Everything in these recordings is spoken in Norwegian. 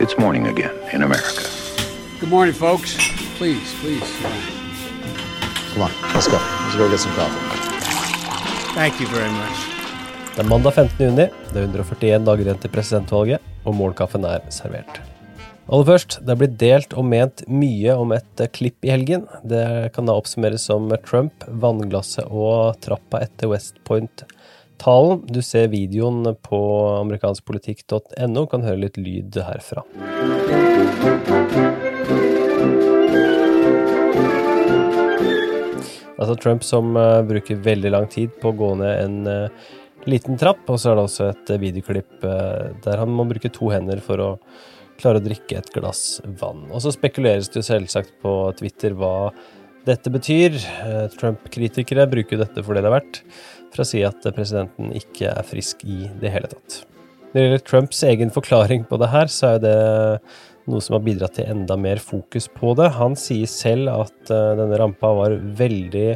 It's morning again in America. Good morning, folks. Please, please. Come on, let's go. Let's go get some coffee. Thank you very much. Det er mandag 15. juni, det er 141 dager igjen til presidentvalget, og morgenkaffen er servert. Aller først, det er blitt delt og ment mye om et eh, klipp i helgen. Det kan da oppsummeres som Trump, vannglasset og trappa etter West Point-talen. Du ser videoen på amerikanskpolitikk.no, kan høre litt lyd herfra. Altså Trump som uh, bruker veldig lang tid på å gå ned en uh, liten trapp, og så er det også et uh, videoklipp der han må bruke to hender for å klare å drikke et glass vann. Og så spekuleres det jo selvsagt på Twitter hva dette betyr. Trump-kritikere bruker dette for det det er verdt, for å si at presidenten ikke er frisk i det hele tatt. Når det gjelder Trumps egen forklaring på det her, så er det noe som har bidratt til enda mer fokus på det. Han sier selv at uh, denne rampa var veldig,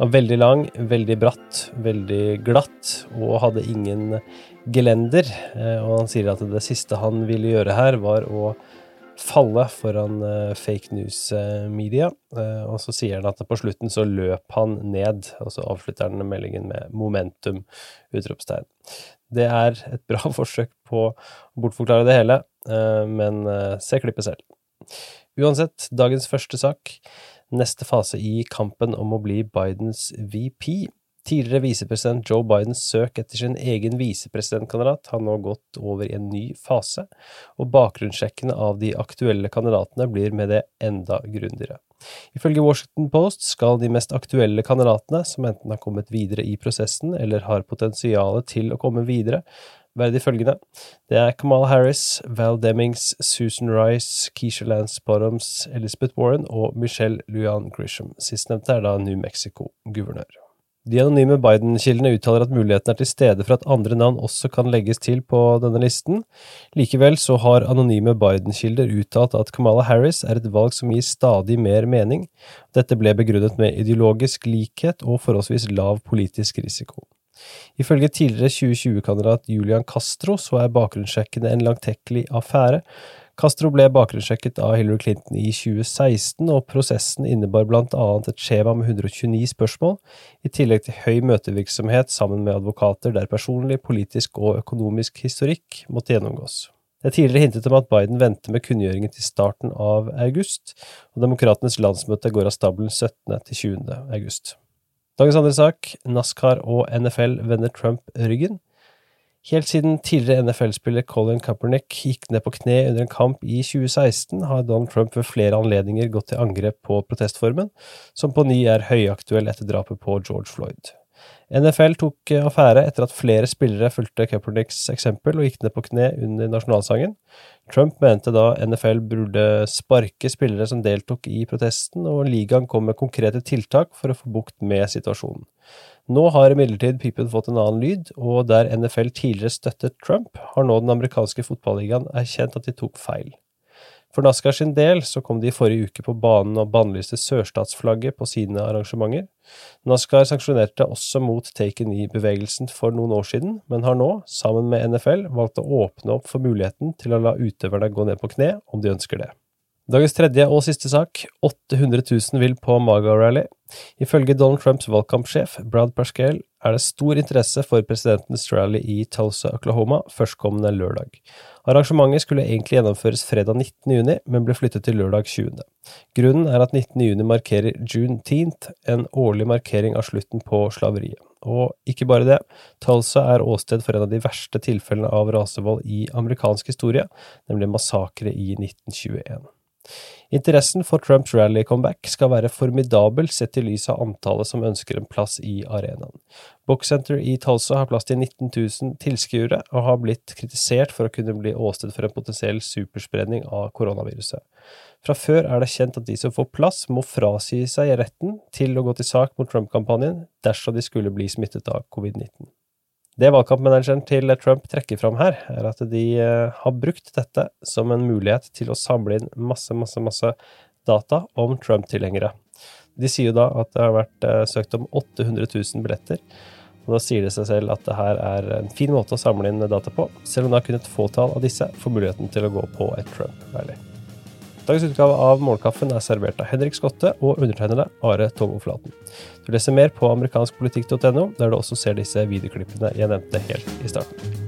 var veldig lang, veldig bratt, veldig glatt og hadde ingen gelender. Og han sier at det siste han ville gjøre her, var å falle foran uh, fake news-media. og så sier han at på slutten så løp han ned, og så avslutter han meldingen med 'momentum'! utropstegn. Det er et bra forsøk på å bortforklare det hele, Eh, men eh, se klippet selv. Uansett, dagens første sak. Neste fase i kampen om å bli Bidens VP. Tidligere visepresident Joe Bidens søk etter sin egen visepresidentkandidat har nå gått over i en ny fase, og bakgrunnssjekkene av de aktuelle kandidatene blir med det enda grundigere. Ifølge Washington Post skal de mest aktuelle kandidatene, som enten har kommet videre i prosessen eller har potensial til å komme videre, være de følgende. Det er Kamal Harris, Val Demings, Susan Rice, Keisha Lance Bottoms, Elizabeth Warren og Michelle Lujan Grisham. Sistnevnte er da New Mexico-guvernør. De anonyme Biden-kildene uttaler at muligheten er til stede for at andre navn også kan legges til på denne listen. Likevel så har anonyme Biden-kilder uttalt at Kamala Harris er et valg som gir stadig mer mening. Dette ble begrunnet med ideologisk likhet og forholdsvis lav politisk risiko. Ifølge tidligere 2020-kandidat Julian Castro så er bakgrunnssjekkene en langtekkelig affære. Castro ble bakgrunnssjekket av Hillary Clinton i 2016, og prosessen innebar blant annet et skjema med 129 spørsmål, i tillegg til høy møtevirksomhet sammen med advokater der personlig, politisk og økonomisk historikk måtte gjennomgås. Det er tidligere hintet om at Biden venter med kunngjøringen til starten av august, og Demokratenes landsmøte går av stabelen 17. til 20. august. Dagens andre sak, NASCAR og NFL vender Trump ryggen. Helt siden tidligere NFL-spiller Colin Kaepernick gikk ned på kne under en kamp i 2016, har Donald Trump ved flere anledninger gått til angrep på protestformen, som på ny er høyaktuell etter drapet på George Floyd. NFL tok eh, affære etter at flere spillere fulgte Kaepernicks eksempel og gikk ned på kne under nasjonalsangen. Trump mente da NFL burde sparke spillere som deltok i protesten, og ligaen kom med konkrete tiltak for å få bukt med situasjonen. Nå har imidlertid pipen fått en annen lyd, og der NFL tidligere støttet Trump, har nå den amerikanske fotballigaen erkjent at de tok feil. For NASCAR sin del så kom de i forrige uke på banen og bannlyste sørstatsflagget på sine arrangementer. NASCAR sanksjonerte også mot Taken E-bevegelsen for noen år siden, men har nå, sammen med NFL, valgt å åpne opp for muligheten til å la utøverne gå ned på kne om de ønsker det. Dagens tredje og siste sak. 800 000 vil på MAGA-rally. Ifølge Donald Trumps valgkampsjef Brad Pascal er det stor interesse for presidentens rally i Tulsa, Oklahoma, førstkommende lørdag. Arrangementet skulle egentlig gjennomføres fredag 19. juni, men ble flyttet til lørdag 20. Grunnen er at 19. juni markerer Juneteenth, en årlig markering av slutten på slaveriet. Og ikke bare det, Tulsa er åsted for en av de verste tilfellene av rasevold i amerikansk historie, nemlig massakre i 1921. Interessen for Trumps rally-comeback skal være formidabel sett i lys av antallet som ønsker en plass i arenaen. Boxcenter i Tulsa har plass til 19 000 tilskuere, og har blitt kritisert for å kunne bli åsted for en potensiell superspredning av koronaviruset. Fra før er det kjent at de som får plass, må frasi seg retten til å gå til sak mot Trump-kampanjen dersom de skulle bli smittet av covid-19. Det valgkampmanageren til Trump trekker fram her, er at de eh, har brukt dette som en mulighet til å samle inn masse, masse, masse data om Trump-tilhengere. De sier jo da at det har vært eh, søkt om 800 000 billetter, Og Da sier det seg selv at det her er en fin måte å samle inn data på, selv om da kun et fåtall av disse får muligheten til å gå på et Trump-rally. Dagens utgave av Morgenkaffen er servert av Henrik Skotte og undertegnede Are Tomoflaten. Du leser mer på amerikanskpolitikk.no, der du også ser disse videoklippene jeg nevnte helt i starten.